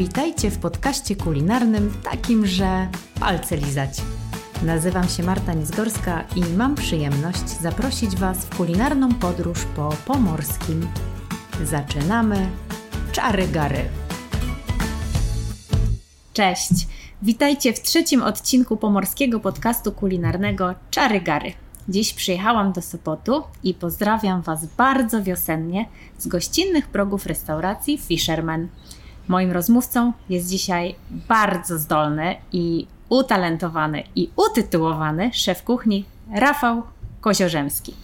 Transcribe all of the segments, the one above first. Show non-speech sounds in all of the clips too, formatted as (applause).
Witajcie w podcaście kulinarnym takim, że palce lizać. Nazywam się Marta Nizgorska i mam przyjemność zaprosić Was w kulinarną podróż po pomorskim. Zaczynamy czary gary. Cześć! Witajcie w trzecim odcinku pomorskiego podcastu kulinarnego Czary Gary. Dziś przyjechałam do Sopotu i pozdrawiam Was bardzo wiosennie z gościnnych progów restauracji Fisherman. Moim rozmówcą jest dzisiaj bardzo zdolny i utalentowany i utytułowany szef kuchni Rafał Koziorzemski.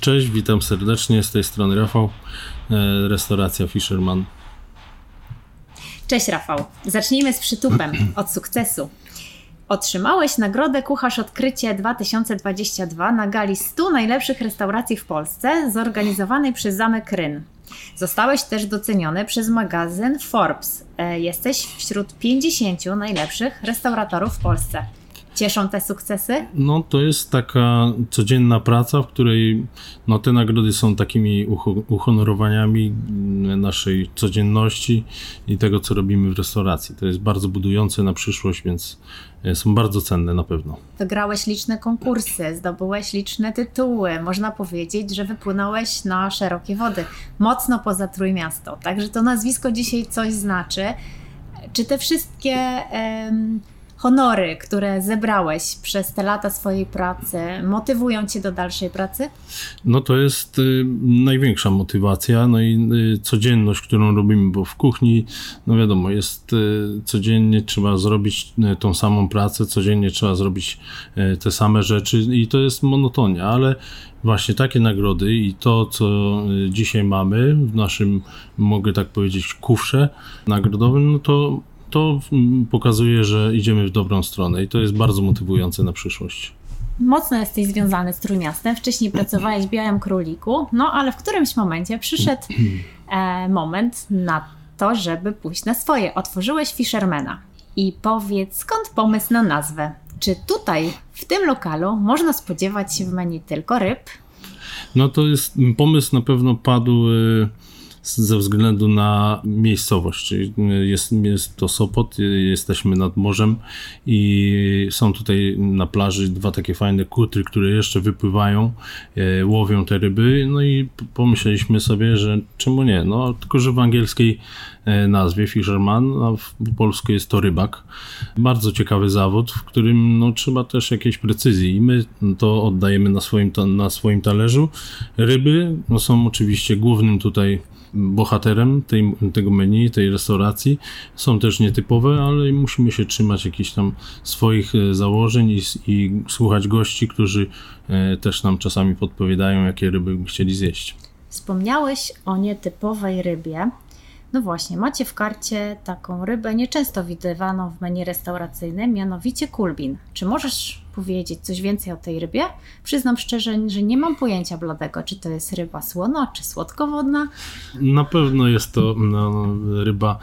Cześć, witam serdecznie z tej strony Rafał, e, restauracja Fisherman. Cześć Rafał. Zacznijmy z przytupem (clears throat) od sukcesu. Otrzymałeś nagrodę Kucharz Odkrycie 2022 na gali 100 najlepszych restauracji w Polsce zorganizowanej przez Zamek Ryn. Zostałeś też doceniony przez magazyn Forbes. E, jesteś wśród 50 najlepszych restauratorów w Polsce. Cieszą te sukcesy? No to jest taka codzienna praca, w której no, te nagrody są takimi uhonorowaniami naszej codzienności i tego, co robimy w restauracji. To jest bardzo budujące na przyszłość, więc są bardzo cenne na pewno. Wygrałeś liczne konkursy, zdobyłeś liczne tytuły. Można powiedzieć, że wypłynąłeś na szerokie wody, mocno poza Trójmiasto. Także to nazwisko dzisiaj coś znaczy. Czy te wszystkie honory, które zebrałeś przez te lata swojej pracy, motywują cię do dalszej pracy? No to jest y, największa motywacja, no i y, codzienność, którą robimy, bo w kuchni, no wiadomo, jest y, codziennie trzeba zrobić y, tą samą pracę, codziennie trzeba zrobić y, te same rzeczy i to jest monotonia, ale właśnie takie nagrody i to, co y, dzisiaj mamy w naszym, mogę tak powiedzieć, kufrze nagrodowym, no to to pokazuje, że idziemy w dobrą stronę i to jest bardzo motywujące na przyszłość. Mocno jesteś związany z Trójmiastem. Wcześniej (clears throat) pracowałeś w Białym Króliku, no ale w którymś momencie przyszedł (clears throat) e, moment na to, żeby pójść na swoje. Otworzyłeś Fishermana. I powiedz, skąd pomysł na nazwę? Czy tutaj, w tym lokalu, można spodziewać się w menu tylko ryb? No to jest pomysł na pewno padł. Y ze względu na miejscowość. Czyli jest, jest to Sopot, jesteśmy nad morzem i są tutaj na plaży dwa takie fajne kutry, które jeszcze wypływają, e, łowią te ryby. No i pomyśleliśmy sobie, że czemu nie? No, tylko że w angielskiej nazwie Fisherman, a w polsku jest to rybak. Bardzo ciekawy zawód, w którym no, trzeba też jakiejś precyzji i my to oddajemy na swoim, na swoim talerzu. Ryby no, są oczywiście głównym tutaj bohaterem tej, tego menu, tej restauracji. Są też nietypowe, ale musimy się trzymać jakichś tam swoich e, założeń i, i słuchać gości, którzy e, też nam czasami podpowiadają, jakie ryby by chcieli zjeść. Wspomniałeś o nietypowej rybie. No właśnie, macie w karcie taką rybę nieczęsto widywaną w menu restauracyjnym, mianowicie kulbin. Czy możesz powiedzieć coś więcej o tej rybie? Przyznam szczerze, że nie mam pojęcia bladego, czy to jest ryba słona, czy słodkowodna. Na pewno jest to no, ryba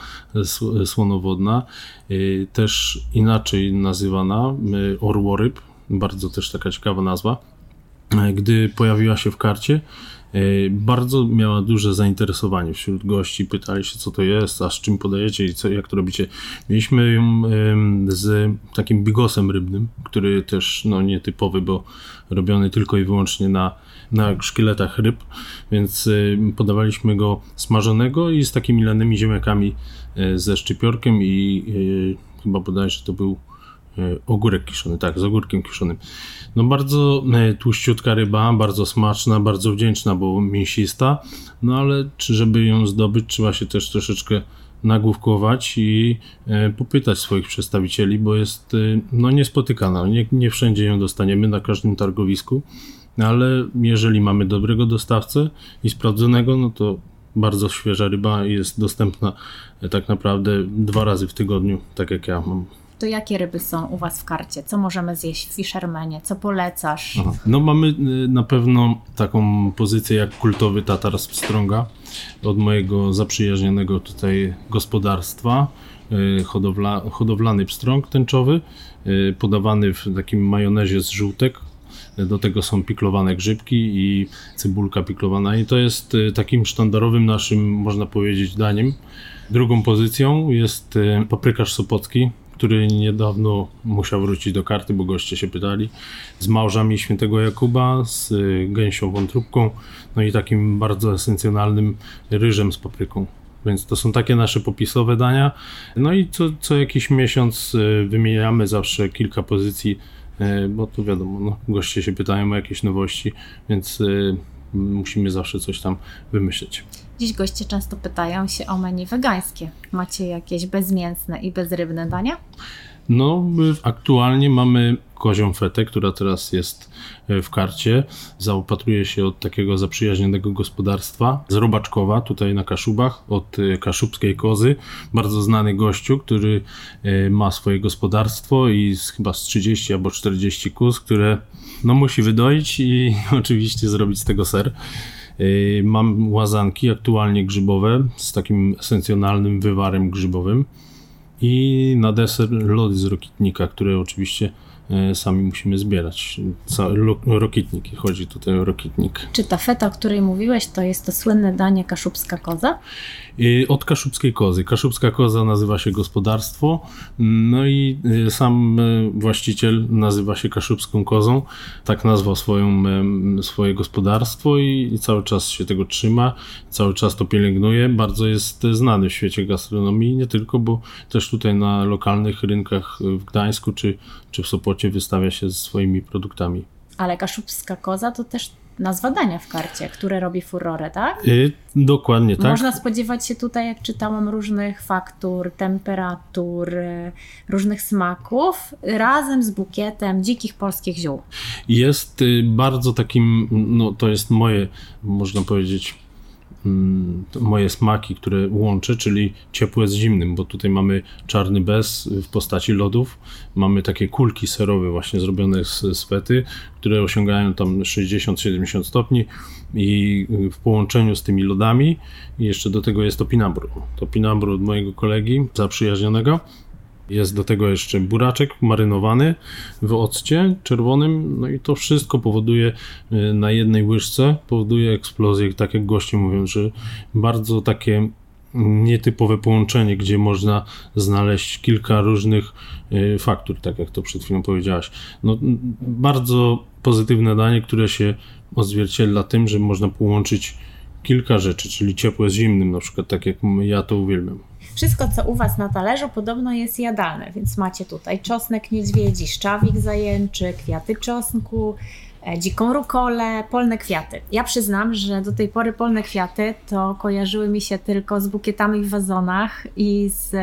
słonowodna, y, też inaczej nazywana y, orłoryb, bardzo też taka ciekawa nazwa. Y, gdy pojawiła się w karcie, bardzo miała duże zainteresowanie wśród gości. Pytali się, co to jest, a z czym podajecie i co, jak to robicie. Mieliśmy ją z takim bigosem rybnym, który też no, nietypowy, bo robiony tylko i wyłącznie na, na szkieletach ryb, więc podawaliśmy go smażonego i z takimi lanymi ziemniakami e, ze szczypiorkiem i e, chyba bodajże to był ogórek kiszony, tak, z ogórkiem kiszonym. No bardzo e, tłuściutka ryba, bardzo smaczna, bardzo wdzięczna, bo mięsista, no ale żeby ją zdobyć trzeba się też troszeczkę nagłówkować i e, popytać swoich przedstawicieli, bo jest e, no niespotykana. Nie, nie wszędzie ją dostaniemy na każdym targowisku, ale jeżeli mamy dobrego dostawcę i sprawdzonego, no to bardzo świeża ryba jest dostępna tak naprawdę dwa razy w tygodniu, tak jak ja mam to jakie ryby są u Was w karcie? Co możemy zjeść w Fishermanie? Co polecasz? Aha. No mamy y, na pewno taką pozycję jak kultowy tatar z pstrąga od mojego zaprzyjaźnionego tutaj gospodarstwa. Y, hodowla, hodowlany pstrąg tęczowy, y, podawany w takim majonezie z żółtek do tego są piklowane grzybki i cebulka piklowana i to jest takim sztandarowym naszym, można powiedzieć, daniem. Drugą pozycją jest paprykarz sopocki, który niedawno musiał wrócić do karty, bo goście się pytali, z małżami świętego Jakuba, z gęsią wątróbką, no i takim bardzo esencjonalnym ryżem z papryką. Więc to są takie nasze popisowe dania. No i co, co jakiś miesiąc e, wymieniamy zawsze kilka pozycji, e, bo to wiadomo, no, goście się pytają o jakieś nowości, więc musimy zawsze coś tam wymyśleć. Dziś goście często pytają się o menu wegańskie. Macie jakieś bezmięsne i bezrybne dania? No, aktualnie mamy kozią fetę, która teraz jest e, w karcie. Zaopatruje się od takiego zaprzyjaźnionego gospodarstwa z Robaczkowa, tutaj na Kaszubach, od e, kaszubskiej kozy. Bardzo znany gościu, który e, ma swoje gospodarstwo i z, chyba z 30 albo 40 kóz, które no, musi wydoić i (laughs) oczywiście zrobić z tego ser. Mam łazanki aktualnie grzybowe z takim esencjonalnym wywarem grzybowym i na deser lody z rokitnika, które oczywiście sami musimy zbierać. Rokitnik, chodzi tutaj o rokitnik. Czy ta feta, o której mówiłeś, to jest to słynne danie kaszubska koza? Od kaszubskiej kozy. Kaszubska koza nazywa się gospodarstwo, no i y, sam y, właściciel nazywa się kaszubską kozą. Tak nazwał swoją, swoje gospodarstwo i, i cały czas się tego trzyma, cały czas to pielęgnuje. Bardzo jest znany w świecie gastronomii, nie tylko, bo też tutaj na lokalnych rynkach w Gdańsku czy, czy w Sopocie wystawia się ze swoimi produktami. Ale kaszubska koza to też nazwa dania w karcie, które robi furorę, tak? Y, dokładnie tak. Można spodziewać się tutaj, jak czytałam, różnych faktur, temperatur, y, różnych smaków, razem z bukietem dzikich polskich ziół. Jest y, bardzo takim, no to jest moje, można powiedzieć, moje smaki, które łączę, czyli ciepłe z zimnym, bo tutaj mamy czarny bez w postaci lodów, mamy takie kulki serowe właśnie zrobione z, fety, które osiągają tam 60-70 stopni i w połączeniu z tymi lodami jeszcze do tego jest to pinambru. To pinambru od mojego kolegi zaprzyjaźnionego jest do tego jeszcze buraczek marynowany w occie czerwonym, no i to wszystko powoduje y, na jednej łyżce, powoduje eksplozję, tak jak goście mówią, że bardzo takie nietypowe połączenie, gdzie można znaleźć kilka różnych y, faktur, tak jak to przed chwilą powiedziałaś. No, bardzo pozytywne danie, które się odzwierciedla tym, że można połączyć kilka rzeczy, czyli ciepłe z zimnym, na przykład tak jak ja to uwielbiam. Wszystko, co u Was na talerzu, podobno jest jadalne, więc macie tutaj czosnek niedźwiedzi, szczawik zajęczy, kwiaty czosnku, dziką rukolę, polne kwiaty. Ja przyznam, że do tej pory polne kwiaty to kojarzyły mi się tylko z bukietami w wazonach i z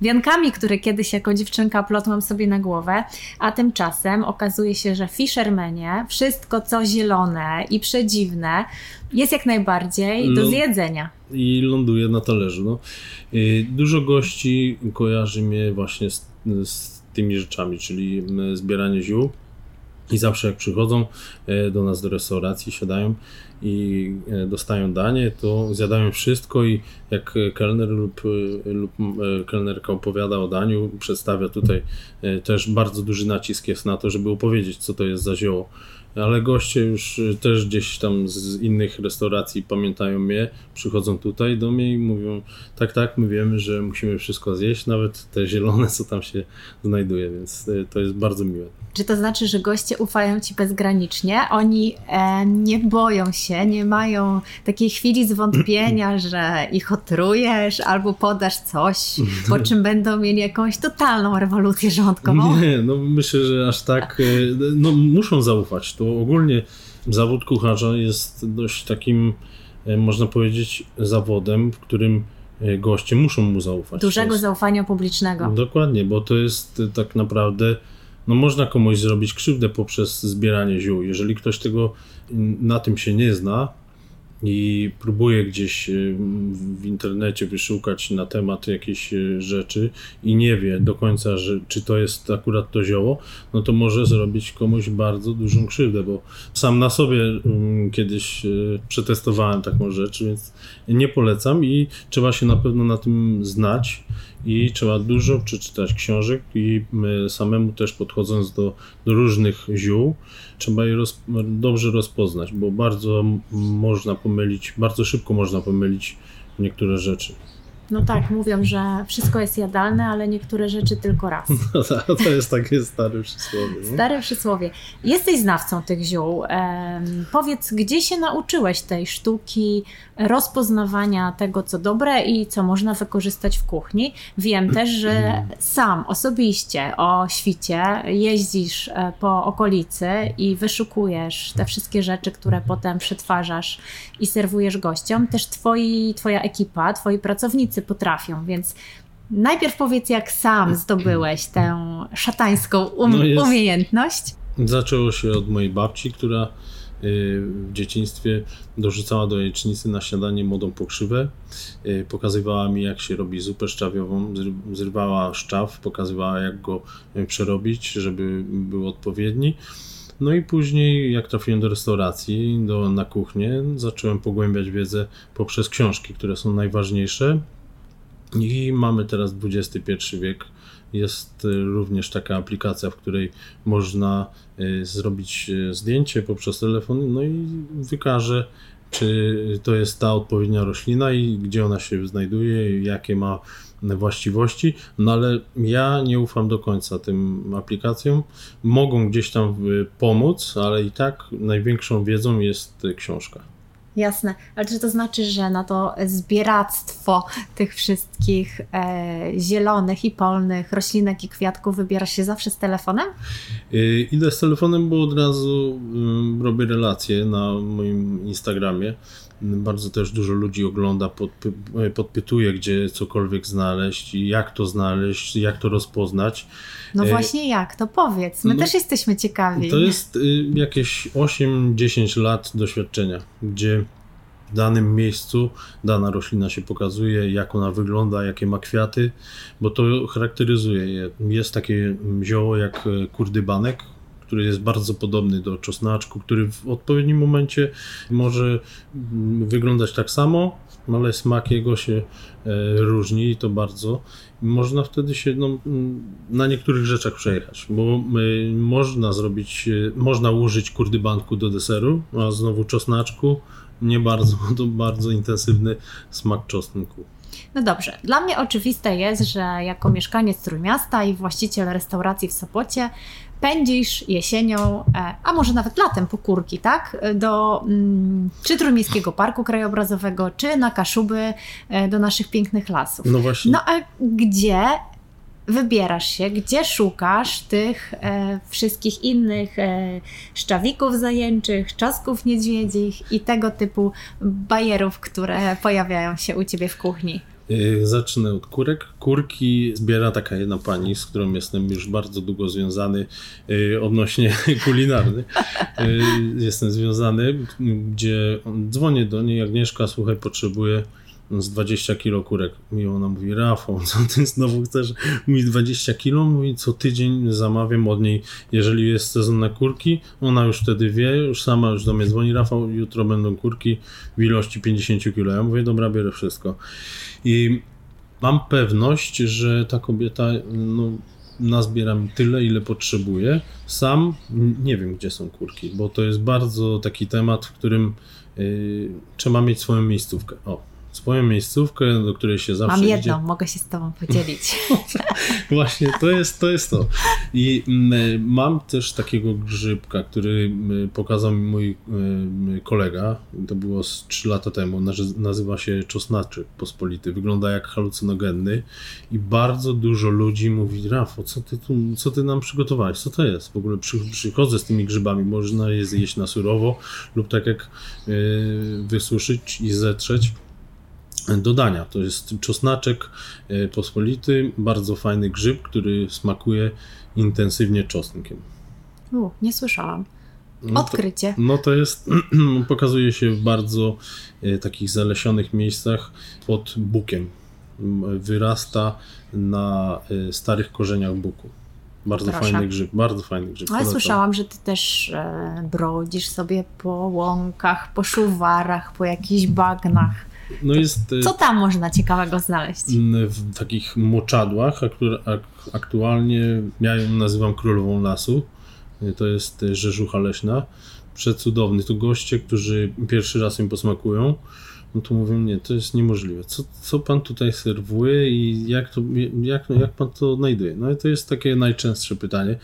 wiankami, które kiedyś jako dziewczynka plotłam sobie na głowę, a tymczasem okazuje się, że fishermenie, wszystko co zielone i przedziwne jest jak najbardziej do zjedzenia. I ląduje na talerzu. No. Y, dużo gości kojarzy mnie właśnie z, z tymi rzeczami, czyli zbieranie ziół. I zawsze jak przychodzą e, do nas do restauracji, siadają i e, dostają danie, to zjadają wszystko i jak kelner lub, e, lub kelnerka opowiada o daniu, przedstawia tutaj też bardzo duży nacisk jest na to, żeby opowiedzieć, co to jest za zioło ale goście już y, też gdzieś tam z innych restauracji pamiętają mnie, przychodzą tutaj do mnie i mówią, tak, tak, my wiemy, że musimy wszystko zjeść, nawet te zielone, co tam się znajduje, więc y, to jest bardzo miłe. Czy to znaczy, że goście ufają Ci bezgranicznie? Oni e, nie boją się, nie mają takiej chwili zwątpienia, (clears throat) że ich otrujesz albo podasz coś, (clears throat) po czym będą mieli jakąś totalną rewolucję żołądkową? Nie, no myślę, że aż tak, e, no muszą zaufać. To ogólnie zawód kucharza jest dość takim, e, można powiedzieć, zawodem, w którym e, goście muszą mu zaufać. Dużego jest, zaufania publicznego. Dokładnie, bo to jest tak naprawdę no można komuś zrobić krzywdę poprzez zbieranie ziół. Jeżeli ktoś tego na tym się nie zna i próbuje gdzieś y, w internecie wyszukać na temat jakiejś y, rzeczy i nie wie do końca, że, czy to jest akurat to zioło, no to może zrobić komuś bardzo dużą krzywdę, bo sam na sobie mm, kiedyś y, przetestowałem taką rzecz, więc nie polecam i trzeba się na pewno na tym znać i trzeba dużo przeczytać książek i samemu też podchodząc do, do różnych ziół, trzeba je roz, dobrze rozpoznać, bo bardzo można pomylić, bardzo szybko można pomylić niektóre rzeczy. No tak, mówią, że wszystko jest jadalne, ale niektóre rzeczy tylko raz. (laughs) No, to, to jest takie stare przysłowie. Stare przysłowie. Jesteś znawcą tych ziół. Powiedz, gdzie się nauczyłeś tej sztuki rozpoznawania tego, co dobre i co można wykorzystać w kuchni? Wiem też, że (clears throat) sam osobiście o świcie jeździsz e, po okolicy i wyszukujesz te wszystkie rzeczy, które potem przetwarzasz i serwujesz gościom. Też twoi, twoja ekipa, twoi pracownicy potrafią, więc najpierw powiedz, jak sam zdobyłeś tę szatańską um no jest... umiejętność. Zaczęło się od mojej babci, która y, w dzieciństwie dorzucała do jajecznicy na śniadanie młodą pokrzywę. Y, pokazywała mi, jak się robi zupę szczawiową, zrywała szczaw, pokazywała, jak go y, przerobić, żeby był odpowiedni. No i później, jak trafiłem do restauracji, do, na kuchnię, zacząłem pogłębiać wiedzę poprzez książki, które są najważniejsze i mamy teraz XXI wiek. Jest y, również taka aplikacja, w której można y, zrobić y, zdjęcie poprzez telefon, no i wykaże, czy to jest ta odpowiednia roślina i gdzie ona się znajduje, jakie ma właściwości, no ale ja nie ufam do końca tym aplikacjom. Mogą gdzieś tam pomóc, ale i tak największą wiedzą jest książka. Jasne, ale czy to znaczy, że na to zbieractwo tych wszystkich e, zielonych i polnych roślinek i kwiatków wybierasz się zawsze z telefonem? Yy, idę z telefonem, bo od razu yy, robię relacje na moim Instagramie. Bardzo też dużo ludzi ogląda, podpy podpytuje, gdzie cokolwiek znaleźć jak to znaleźć, jak to rozpoznać. No y, właśnie jak, to powiedz, my no, też jesteśmy ciekawi. To jest y, jakieś 8-10 lat doświadczenia, gdzie w danym miejscu dana roślina się pokazuje, jak ona wygląda, jakie ma kwiaty, bo to charakteryzuje je. Jest takie zioło jak e, kurdybanek, który jest bardzo podobny do czosnaczku, który w odpowiednim momencie może wyglądać tak samo, ale smak jego się e, różni i to bardzo. Można wtedy się no, na niektórych rzeczach przejechać, bo e, można zrobić, można użyć kurdybanku do deseru, a znowu czosnaczku nie bardzo, to bardzo intensywny smak czosnku. No dobrze, dla mnie oczywiste jest, że jako mieszkaniec Trójmiasta i właściciel restauracji w Sopocie pędzisz jesienią, e, a może nawet latem po kurki, tak? Do mm, czy Trójmiejskiego Parku Krajobrazowego, czy na Kaszuby, e, do naszych pięknych lasów. No właśnie. No a gdzie wybierasz się, gdzie szukasz tych e, wszystkich innych e, szczawików zajęczych, czasków niedźwiedzich i tego typu bajerów, które pojawiają się u Ciebie w kuchni? E, zacznę od kurek. Kurki zbiera taka jedna pani, z którą jestem już bardzo długo związany e, odnośnie (laughs) kulinarny. E, jestem związany, gdzie dzwonię do niej, Agnieszka, słuchaj, potrzebuję z 20 kilo kurek. I ona mówi, Rafał, (laughs) co ty znowu chcesz? Mówi 20 kilo, mówi, co tydzień zamawiam od niej, jeżeli jest sezon na kurki, ona już wtedy wie, już sama już do mnie dzwoni, Rafał, jutro będą kurki w ilości 50 kilo. Ja mówię, dobra, biorę wszystko. I mam pewność, że ta kobieta, no, nazbiera mi tyle, ile potrzebuje. Sam nie wiem, gdzie są kurki, bo to jest bardzo taki temat, w którym yy, trzeba mieć swoją miejscówkę. O, swoją miejscówkę, do której się zawsze Mam jedną, idzie. mogę się z tobą podzielić. (laughs) Właśnie, to jest, to jest to. I mm, mam też takiego grzybka, który mm, pokazał mi mój mm, kolega, to było z 3 lata temu, nazywa się czosnaczek pospolity, wygląda jak halucynogenny i bardzo dużo ludzi mówi, Rafo, co ty, tu, co ty nam przygotowałeś, co to jest? W ogóle przy, przychodzę z tymi grzybami, można je zjeść na surowo lub tak jak yy, wysuszyć i zetrzeć dodania. To jest czosnaczek e, pospolity, bardzo fajny grzyb, który smakuje intensywnie czosnkiem. U, nie słyszałam. Odkrycie. No to, no to jest, (clears throat) pokazuje się w bardzo e, takich zalesionych miejscach pod bukiem. Wyrasta na e, starych korzeniach buku. Bardzo Proszę. fajny grzyb, bardzo fajny grzyb. Ale słyszałam, że ty też brodzisz sobie po łąkach, po szuwarach, po jakichś bagnach. No jest, Co tam można ciekawego znaleźć? W takich moczadłach, aktualnie ja ją nazywam królową lasu. To jest rzeżucha leśna. Przecudowny. To goście, którzy pierwszy raz ją posmakują no to mówią, nie, to jest niemożliwe. Co, co pan tutaj serwuje i jak, to, jak, jak pan to znajduje? No i to jest takie najczęstsze pytanie.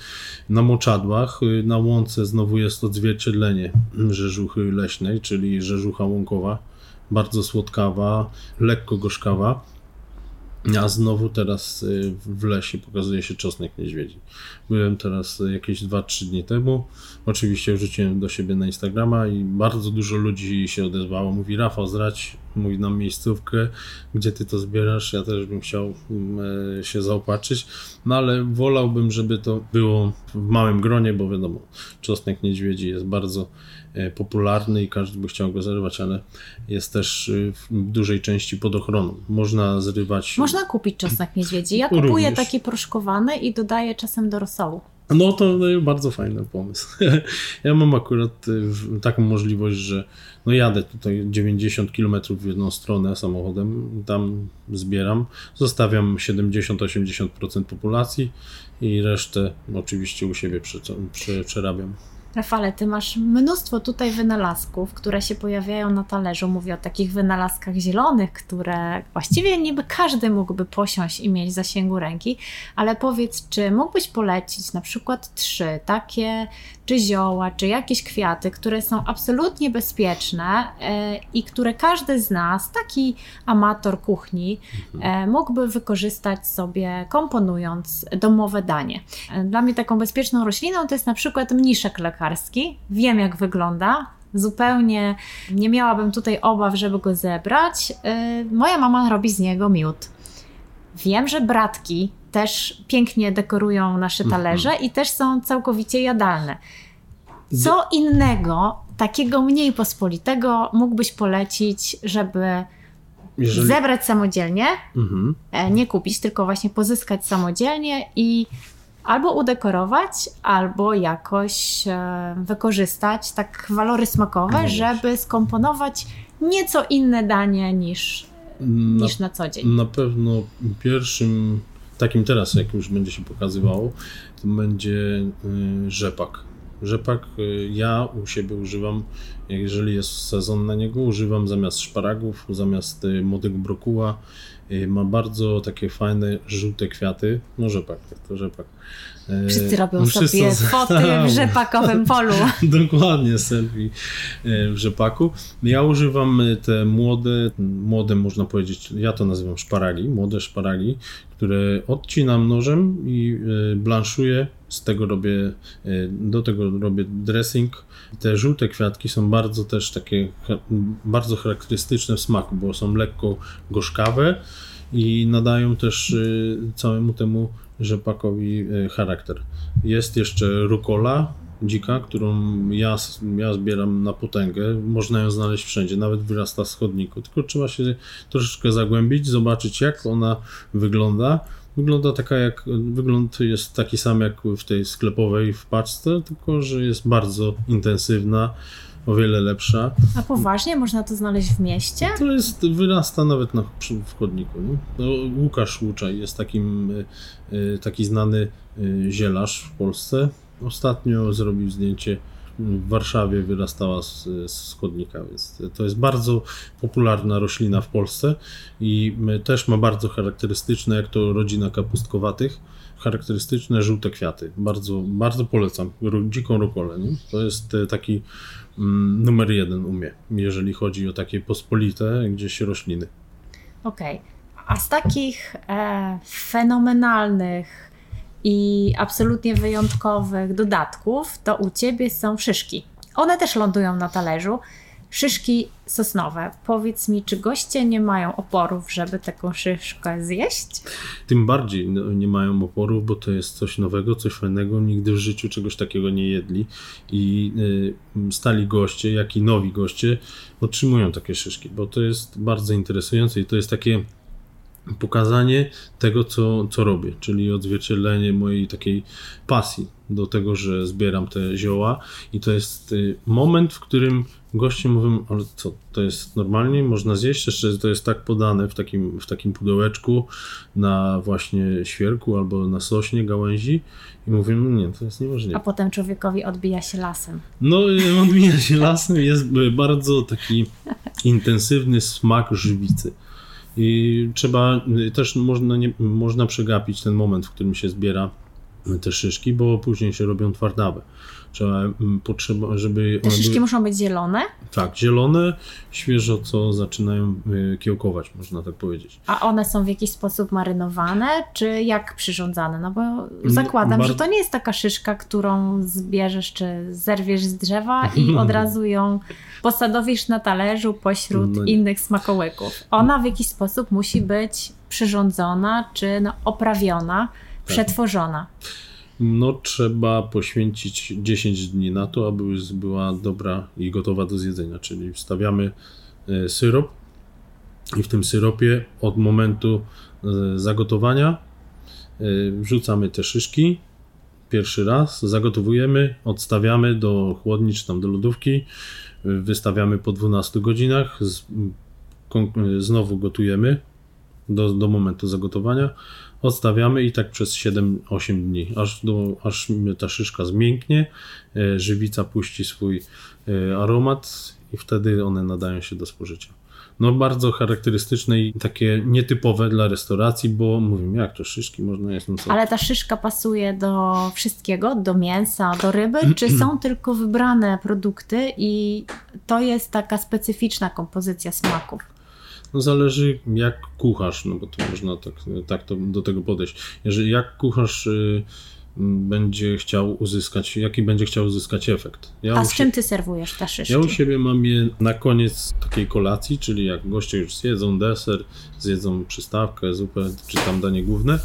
Na moczadłach, y, na łące znowu jest odzwierciedlenie rzeżuchy leśnej, czyli rzeżucha łąkowa, bardzo słodkawa, lekko gorzkawa a znowu teraz y, w lesie pokazuje się czosnek niedźwiedzi. Byłem teraz jakieś 2-3 dni temu. Oczywiście wrzuciłem do siebie na Instagrama i bardzo dużo ludzi się odezwało. Mówi Rafał, zrać, mówi nam miejscówkę, gdzie ty to zbierasz. Ja też bym chciał mm, e, się zaopatrzyć, no ale wolałbym, żeby to było w małym gronie, bo wiadomo, czosnek niedźwiedzi jest bardzo popularny i każdy by chciał go zerwać, ale jest też e, w dużej części pod ochroną. Można zrywać. Można kupić czosnek niedźwiedzi. Ja kupuję Również. taki proszkowany i dodaję czasem do rosołu. No to bardzo fajny pomysł. (laughs) Ja mam akurat e, taką możliwość, że no jadę tutaj 90 km w jedną stronę samochodem, tam zbieram, zostawiam 70-80% populacji i resztę oczywiście u siebie przerabiam. Rafale, ty masz mnóstwo tutaj wynalazków, które się pojawiają na talerzu. Mówię o takich wynalazkach zielonych, które właściwie niby każdy mógłby posiąść i mieć w zasięgu ręki, ale powiedz, czy mógłbyś polecić na przykład trzy takie, czy zioła, czy jakieś kwiaty, które są absolutnie bezpieczne e, i które każdy z nas, taki amator kuchni, e, mógłby wykorzystać sobie komponując domowe danie. E, dla mnie taką bezpieczną rośliną to jest na przykład mniszek lekarski Wiem, jak wygląda. Zupełnie nie miałabym tutaj obaw, żeby go zebrać. Y, moja mama robi z niego miód. Wiem, że bratki też pięknie dekorują nasze mhm. talerze i też są całkowicie jadalne. Co innego, takiego mniej pospolitego, mógłbyś polecić, żeby Jeżeli... zebrać samodzielnie, mhm. E, nie kupić, tylko właśnie pozyskać samodzielnie i albo udekorować, albo jakoś e, wykorzystać tak walory smakowe, żeby skomponować nieco inne danie niż na, niż na co dzień. Na pewno pierwszym, takim teraz, jak już będzie się pokazywało, to będzie y, rzepak. Rzepak y, ja u siebie używam, jeżeli jest sezon na niego, używam zamiast szparagów, zamiast y, młodego brokuła, ma bardzo takie fajne, żółte kwiaty. No rzepak, to rzepak. Y, Wszyscy robią Wszyscy sobie foty w (laughs) rzepakowym (laughs) polu. Dokładnie, selfie y, w rzepaku. Ja używam te młode, młode można powiedzieć, ja to nazywam szparagi, młode szparagi, które odcinam nożem i blanszuję. Z tego robię, do tego robię dressing. Te żółte kwiatki są bardzo też takie, bardzo charakterystyczne w smaku, bo są lekko gorzkawe i nadają też y, całemu temu rzepakowi charakter. Jest jeszcze rukola dzika, którą ja, ja zbieram na potęgę. Można ją znaleźć wszędzie, nawet wyrasta z chodniku. Tylko trzeba się troszeczkę zagłębić, zobaczyć jak ona wygląda. Wygląda taka jak, wygląd jest taki sam jak w tej sklepowej w paczce, tylko że jest bardzo intensywna o wiele lepsza. A poważnie? Można to znaleźć w mieście? To jest, wyrasta nawet na, przy, w chodniku. Nie? No, Łukasz Łuczaj jest takim, y, y, taki znany y, zielarz w Polsce. Ostatnio zrobił zdjęcie w Warszawie wyrastała z, z więc to jest bardzo popularna roślina w Polsce i też ma bardzo charakterystyczne, jak to rodzina kapustkowatych, charakterystyczne żółte kwiaty. Bardzo, bardzo polecam. Dziką rukolę. Nie? To jest taki Mm, numer jeden u mnie, jeżeli chodzi o takie pospolite gdzieś rośliny. Okej. Okay. A z takich e, fenomenalnych i absolutnie wyjątkowych dodatków, to u ciebie są szyszki. One też lądują na talerzu szyszki sosnowe. Powiedz mi, czy goście nie mają oporów, żeby taką szyszkę zjeść? Tym bardziej no, nie mają oporów, bo to jest coś nowego, coś fajnego. Nigdy w życiu czegoś takiego nie jedli i y, stali goście, jak i nowi goście otrzymują takie szyszki, bo to jest bardzo interesujące i to jest takie pokazanie tego, co, co robię, czyli odzwierciedlenie mojej takiej pasji do tego, że zbieram te zioła i to jest y, moment, w którym goście mówią, ale co, to jest normalnie, można zjeść, jeszcze to jest tak podane w takim, w takim pudełeczku na właśnie świerku albo na sośnie gałęzi i mówię, no nie, to jest niemożliwe. A potem człowiekowi odbija się lasem. No, y, odbija się lasem, jest bardzo taki (laughs) intensywny smak żywicy. I trzeba, y, też można, nie, można przegapić ten moment, w którym się zbiera te szyszki, bo później się robią twardawe. Trzeba, mm, potrzeba, żeby. Te szyszki były, muszą być zielone? Tak, zielone, świeżo co zaczynają y, kiełkować, można tak powiedzieć. A one są w jakiś sposób marynowane, czy jak przyrządzane? No bo zakładam, Bar... że to nie jest taka szyszka, którą zbierzesz czy zerwiesz z drzewa i (laughs) od razu ją posadowisz na talerzu pośród no innych smakołyków. Ona w jakiś sposób musi być przyrządzona czy no, oprawiona. Przetworzona. No, trzeba poświęcić 10 dni na to, aby już była dobra i gotowa do zjedzenia. Czyli wstawiamy e, syrop i w tym syropie od momentu e, zagotowania e, wrzucamy te szyszki. Pierwszy raz, zagotowujemy, odstawiamy do chłodni czy tam do lodówki, wystawiamy po 12 godzinach, znowu gotujemy do, do momentu zagotowania, odstawiamy i tak przez 7-8 dni, aż, do, aż ta szyszka zmięknie, e, żywica puści swój e, aromat i wtedy one nadają się do spożycia. No bardzo charakterystyczne i takie nietypowe dla restauracji, bo mówimy, jak to szyszki można jeść. No co? Ale ta szyszka pasuje do wszystkiego, do mięsa, do ryby, czy są (clears throat) tylko wybrane produkty i to jest taka specyficzna kompozycja smaków? No zależy jak kucharz, no bo to można tak, tak to, do tego podejść. Jeżeli jak kucharz y, będzie chciał uzyskać, jaki będzie chciał uzyskać efekt. Ja A z czym ty serwujesz te szyszki? Ja u siebie mam je na koniec takiej kolacji, czyli jak goście już zjedzą deser, zjedzą przystawkę, zupę czy tam danie główne,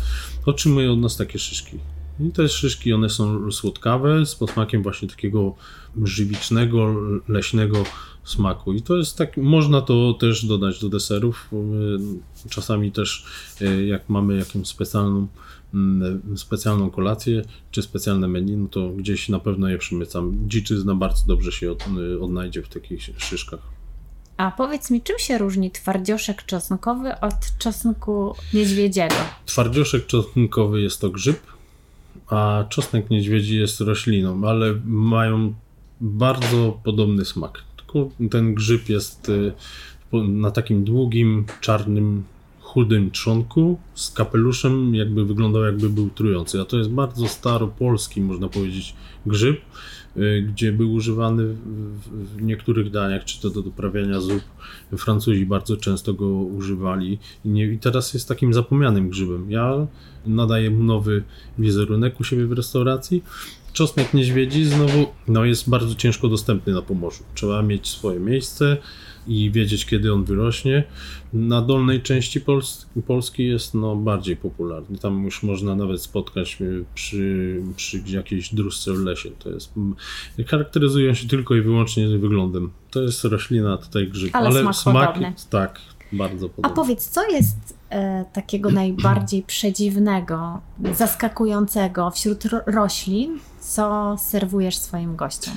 otrzymują od nas takie szyszki. I te szyszki, one są słodkawe, z posmakiem właśnie takiego żywicznego, leśnego smaku. I to jest tak, można to też dodać do deserów. Czasami też e, jak mamy jakąś specjalną, mm, specjalną kolację czy specjalne menu, no to gdzieś na pewno je przymycam. Dziczyzna bardzo dobrze się od, odnajdzie w takich szyszkach. A powiedz mi, czym się różni twardzioszek czosnkowy od czosnku niedźwiedziego? Twardzioszek czosnkowy jest to grzyb, a czosnek niedźwiedzi jest rośliną, ale mają bardzo podobny smak ten grzyb jest y, na takim długim, czarnym, chudym trzonku z kapeluszem, jakby wyglądał jakby był trujący. A to jest bardzo staropolski, można powiedzieć, grzyb, y, gdzie był używany w niektórych daniach, czy to do doprawiania zup. Francuzi bardzo często go używali i, teraz jest takim zapomnianym grzybem. Ja nadaję mu nowy wizerunek u siebie w restauracji, Czosnek niedźwiedzi znowu no, jest bardzo ciężko dostępny na Pomorzu. Trzeba mieć swoje miejsce i wiedzieć, kiedy on wyrośnie. Na dolnej części Polski jest no, bardziej popularny. Tam już można nawet spotkać przy, przy jakiejś dróżce w lesie. To jest, charakteryzują się tylko i wyłącznie wyglądem. To jest roślina, tutaj grzyb. Ale, ale smak, smak tak, bardzo podobny. A powiedz, co jest e, takiego najbardziej (clears throat) przedziwnego, zaskakującego wśród ro roślin, co serwujesz swoim gościom?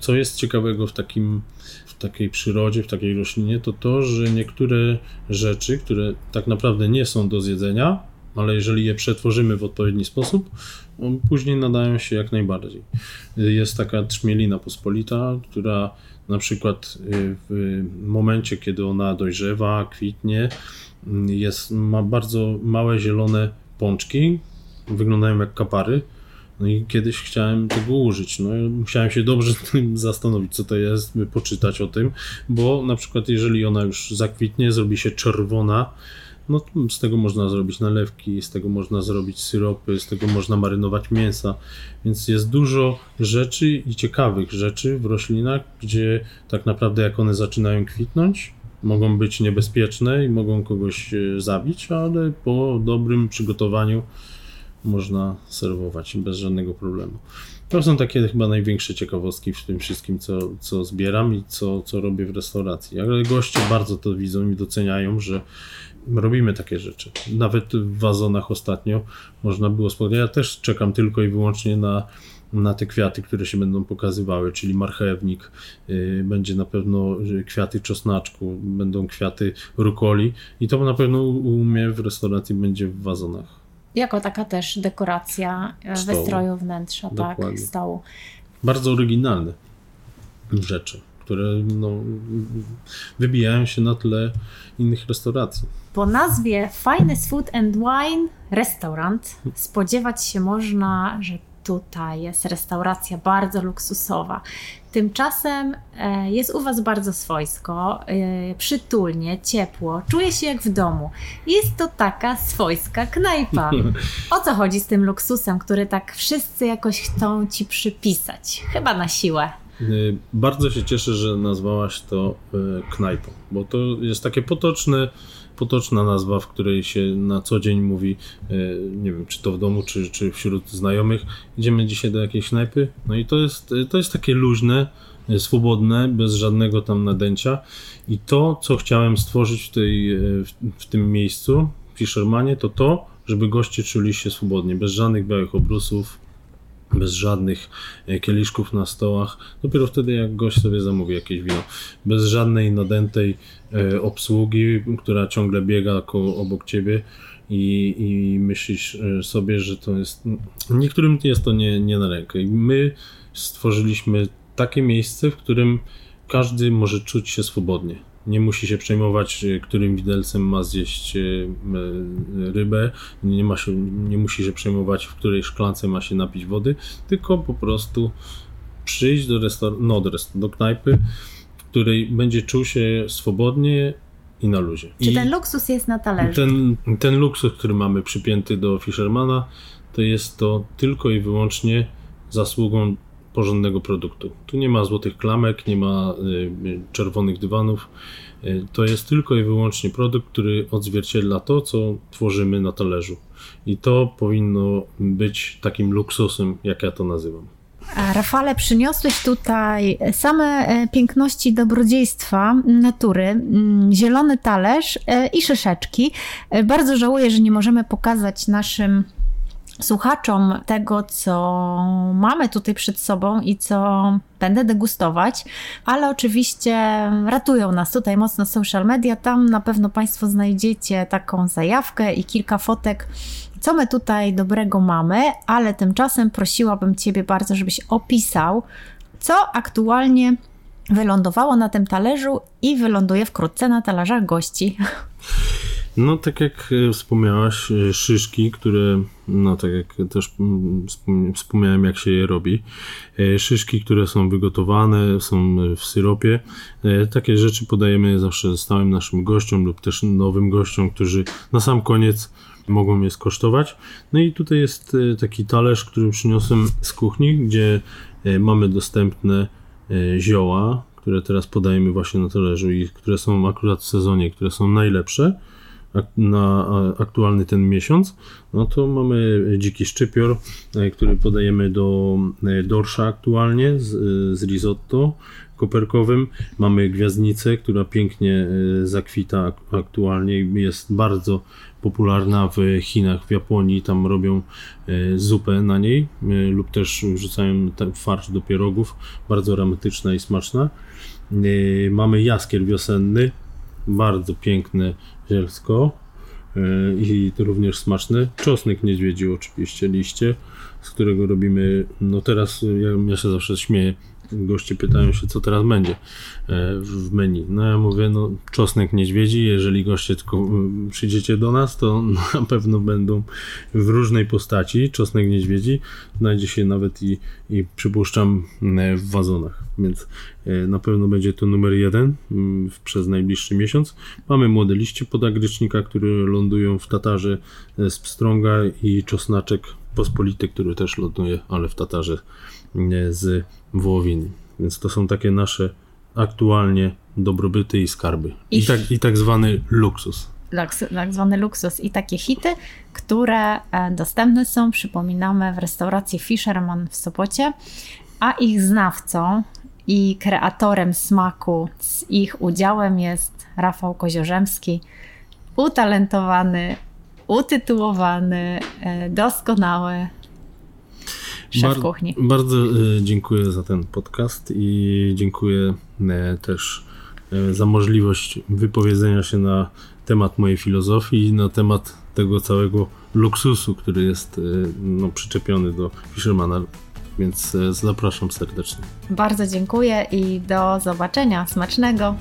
Co jest ciekawego w takim w takiej przyrodzie, w takiej roślinie, to to, że niektóre rzeczy, które tak naprawdę nie są do zjedzenia, ale jeżeli je przetworzymy w odpowiedni sposób, później nadają się jak najbardziej. Jest taka trzmielina pospolita, która na przykład y, w momencie, kiedy ona dojrzewa, kwitnie, jest, ma bardzo małe zielone pączki, wyglądają jak kapary. No i kiedyś chciałem tego użyć. No musiałem się dobrze zastanowić, co to jest, poczytać o tym, bo na przykład jeżeli ona już zakwitnie, zrobi się czerwona, no z tego można zrobić nalewki, z tego można zrobić syropy, z tego można marynować mięsa, więc jest dużo rzeczy i ciekawych rzeczy w roślinach, gdzie tak naprawdę jak one zaczynają kwitnąć, mogą być niebezpieczne i mogą kogoś e, zabić, ale po dobrym przygotowaniu można serwować bez żadnego problemu. To są takie chyba największe ciekawostki w tym wszystkim, co, co zbieram i co, co robię w restauracji. Ale goście bardzo to widzą i doceniają, że robimy takie rzeczy. Nawet w wazonach ostatnio można było spotkać. Ja też czekam tylko i wyłącznie na, na te kwiaty, które się będą pokazywały, czyli marchewnik, yy, będzie na pewno kwiaty czosnaczku, będą kwiaty rukoli i to na pewno u mnie w restauracji będzie w wazonach. Jako taka też dekoracja e, Stołu. wystroju wnętrza, Dokładnie. tak, stołu. Bardzo oryginalne rzeczy, które no, wybijają się na tle innych restauracji. Po nazwie Finest Food and Wine Restaurant spodziewać się można, że tutaj jest restauracja bardzo luksusowa. Tymczasem e, jest u Was bardzo swojsko, e, przytulnie, ciepło, czuję się jak w domu. Jest to taka swojska knajpa. (laughs) O co chodzi z tym luksusem, który tak wszyscy jakoś chcą Ci przypisać? Chyba na siłę. Y, Bardzo się cieszę, że nazwałaś to y, knajpą, bo to jest takie potoczne, potoczna nazwa, w której się na co dzień mówi, y, nie wiem, czy to w domu, czy, czy wśród znajomych, idziemy dzisiaj do jakiejś knajpy. No i to jest, to jest takie luźne, swobodne, bez żadnego tam nadęcia. I to, co chciałem stworzyć w, tej, w tym miejscu, w Fishermanie, to to, żeby goście czuli się swobodnie, bez żadnych białych obrusów, bez żadnych e, kieliszków na stołach. Dopiero wtedy, jak gość sobie zamówi jakieś wino. Bez żadnej nadętej e, obsługi, która ciągle biega obok ciebie i, i myślisz e, sobie, że to jest. Niektórym jest to nie, nie na rękę. My stworzyliśmy takie miejsce, w którym każdy może czuć się swobodnie. Nie musi się przejmować, e, którym widelcem ma zjeść e, e, rybę, nie, ma się, nie musi się przejmować, w której szklance ma się napić wody, tylko po prostu przyjść do, restaur- no, do, rest- do knajpy, w której będzie czuł się swobodnie i na luzie. Czy I ten luksus jest na talerzu? ten, ten luksus, który mamy przypięty do Fishermana, to jest to tylko i wyłącznie zasługą porządnego produktu. Tu nie ma złotych klamek, nie ma y, y, czerwonych dywanów. Y, to jest tylko i wyłącznie produkt, który odzwierciedla to, co tworzymy na talerzu. I to powinno być takim luksusem, jak ja to nazywam. Rafale, przyniosłeś tutaj same e, piękności dobrodziejstwa natury, mm, zielony talerz e, i szyszeczki. E, Bardzo żałuję, że nie możemy pokazać naszym słuchaczom tego, co mamy tutaj przed sobą i co będę degustować, ale oczywiście ratują nas tutaj mocno social media. Tam na pewno Państwo znajdziecie taką zajawkę i kilka fotek, co my tutaj dobrego mamy, ale tymczasem prosiłabym Ciebie bardzo, żebyś opisał, co aktualnie wylądowało na tym talerzu i wyląduje wkrótce na talerzach gości. (laughs) No, tak jak e, wspomniałaś, e, szyszki, które, no tak jak też mm, wspom- wspomniałem, jak się je robi. E, Szyszki, które są wygotowane, są w syropie. Takie rzeczy podajemy zawsze stałym naszym gościom lub też nowym gościom, którzy na sam koniec mogą je skosztować. No i tutaj jest taki talerz, który przyniosłem z kuchni, gdzie mamy dostępne zioła, które teraz podajemy właśnie na talerzu i które są akurat w sezonie, które są najlepsze na aktualny ten miesiąc, no to mamy dziki szczypior, e, który podajemy do e, dorsza aktualnie z, e, z risotto koperkowym. Mamy gwiazdnicę, która pięknie zakwita ak- aktualnie i jest bardzo popularna w Chinach, w Japonii. Tam robią zupę na niej lub też wrzucają ten farsz do pierogów. Bardzo aromatyczna i smaczna. Mamy jaskier wiosenny, bardzo piękne zielsko e, i również smaczne. Czosnek niedźwiedzi oczywiście, liście, z którego robimy, no teraz ja, ja się zawsze śmieję, goście pytają się, co teraz będzie e, w menu. No ja mówię, no czosnek niedźwiedzi, jeżeli goście tylko przyjdziecie do nas, to (laughs) na pewno będą w różnej postaci. Czosnek niedźwiedzi znajdzie się nawet i, i przypuszczam e, w wazonach, więc e, na pewno będzie to numer jeden przez najbliższy miesiąc. Mamy młode liście podagrycznika, które lądują w tatarze z pstrąga i czosnaczek pospolity, który też ląduje, ale w tatarze z wołowiny. Więc to są takie nasze aktualnie dobrobyty i skarby. I, I- tak, i tak zwany luksus. tak zwany luksus i takie hity, które e, dostępne są, przypominamy, w restauracji Fisherman w Sopocie, a ich znawcą i kreatorem smaku z ich udziałem jest Rafał Koziorzemski, utalentowany, utytułowany, e, doskonały szef Bar kuchni. Bardzo e, dziękuję za ten podcast i dziękuję też za możliwość wypowiedzenia się na temat mojej filozofii i na temat tego całego luksusu, który jest e, no, przyczepiony do Fishermana, więc e, zapraszam serdecznie. Bardzo dziękuję i do zobaczenia. Smacznego!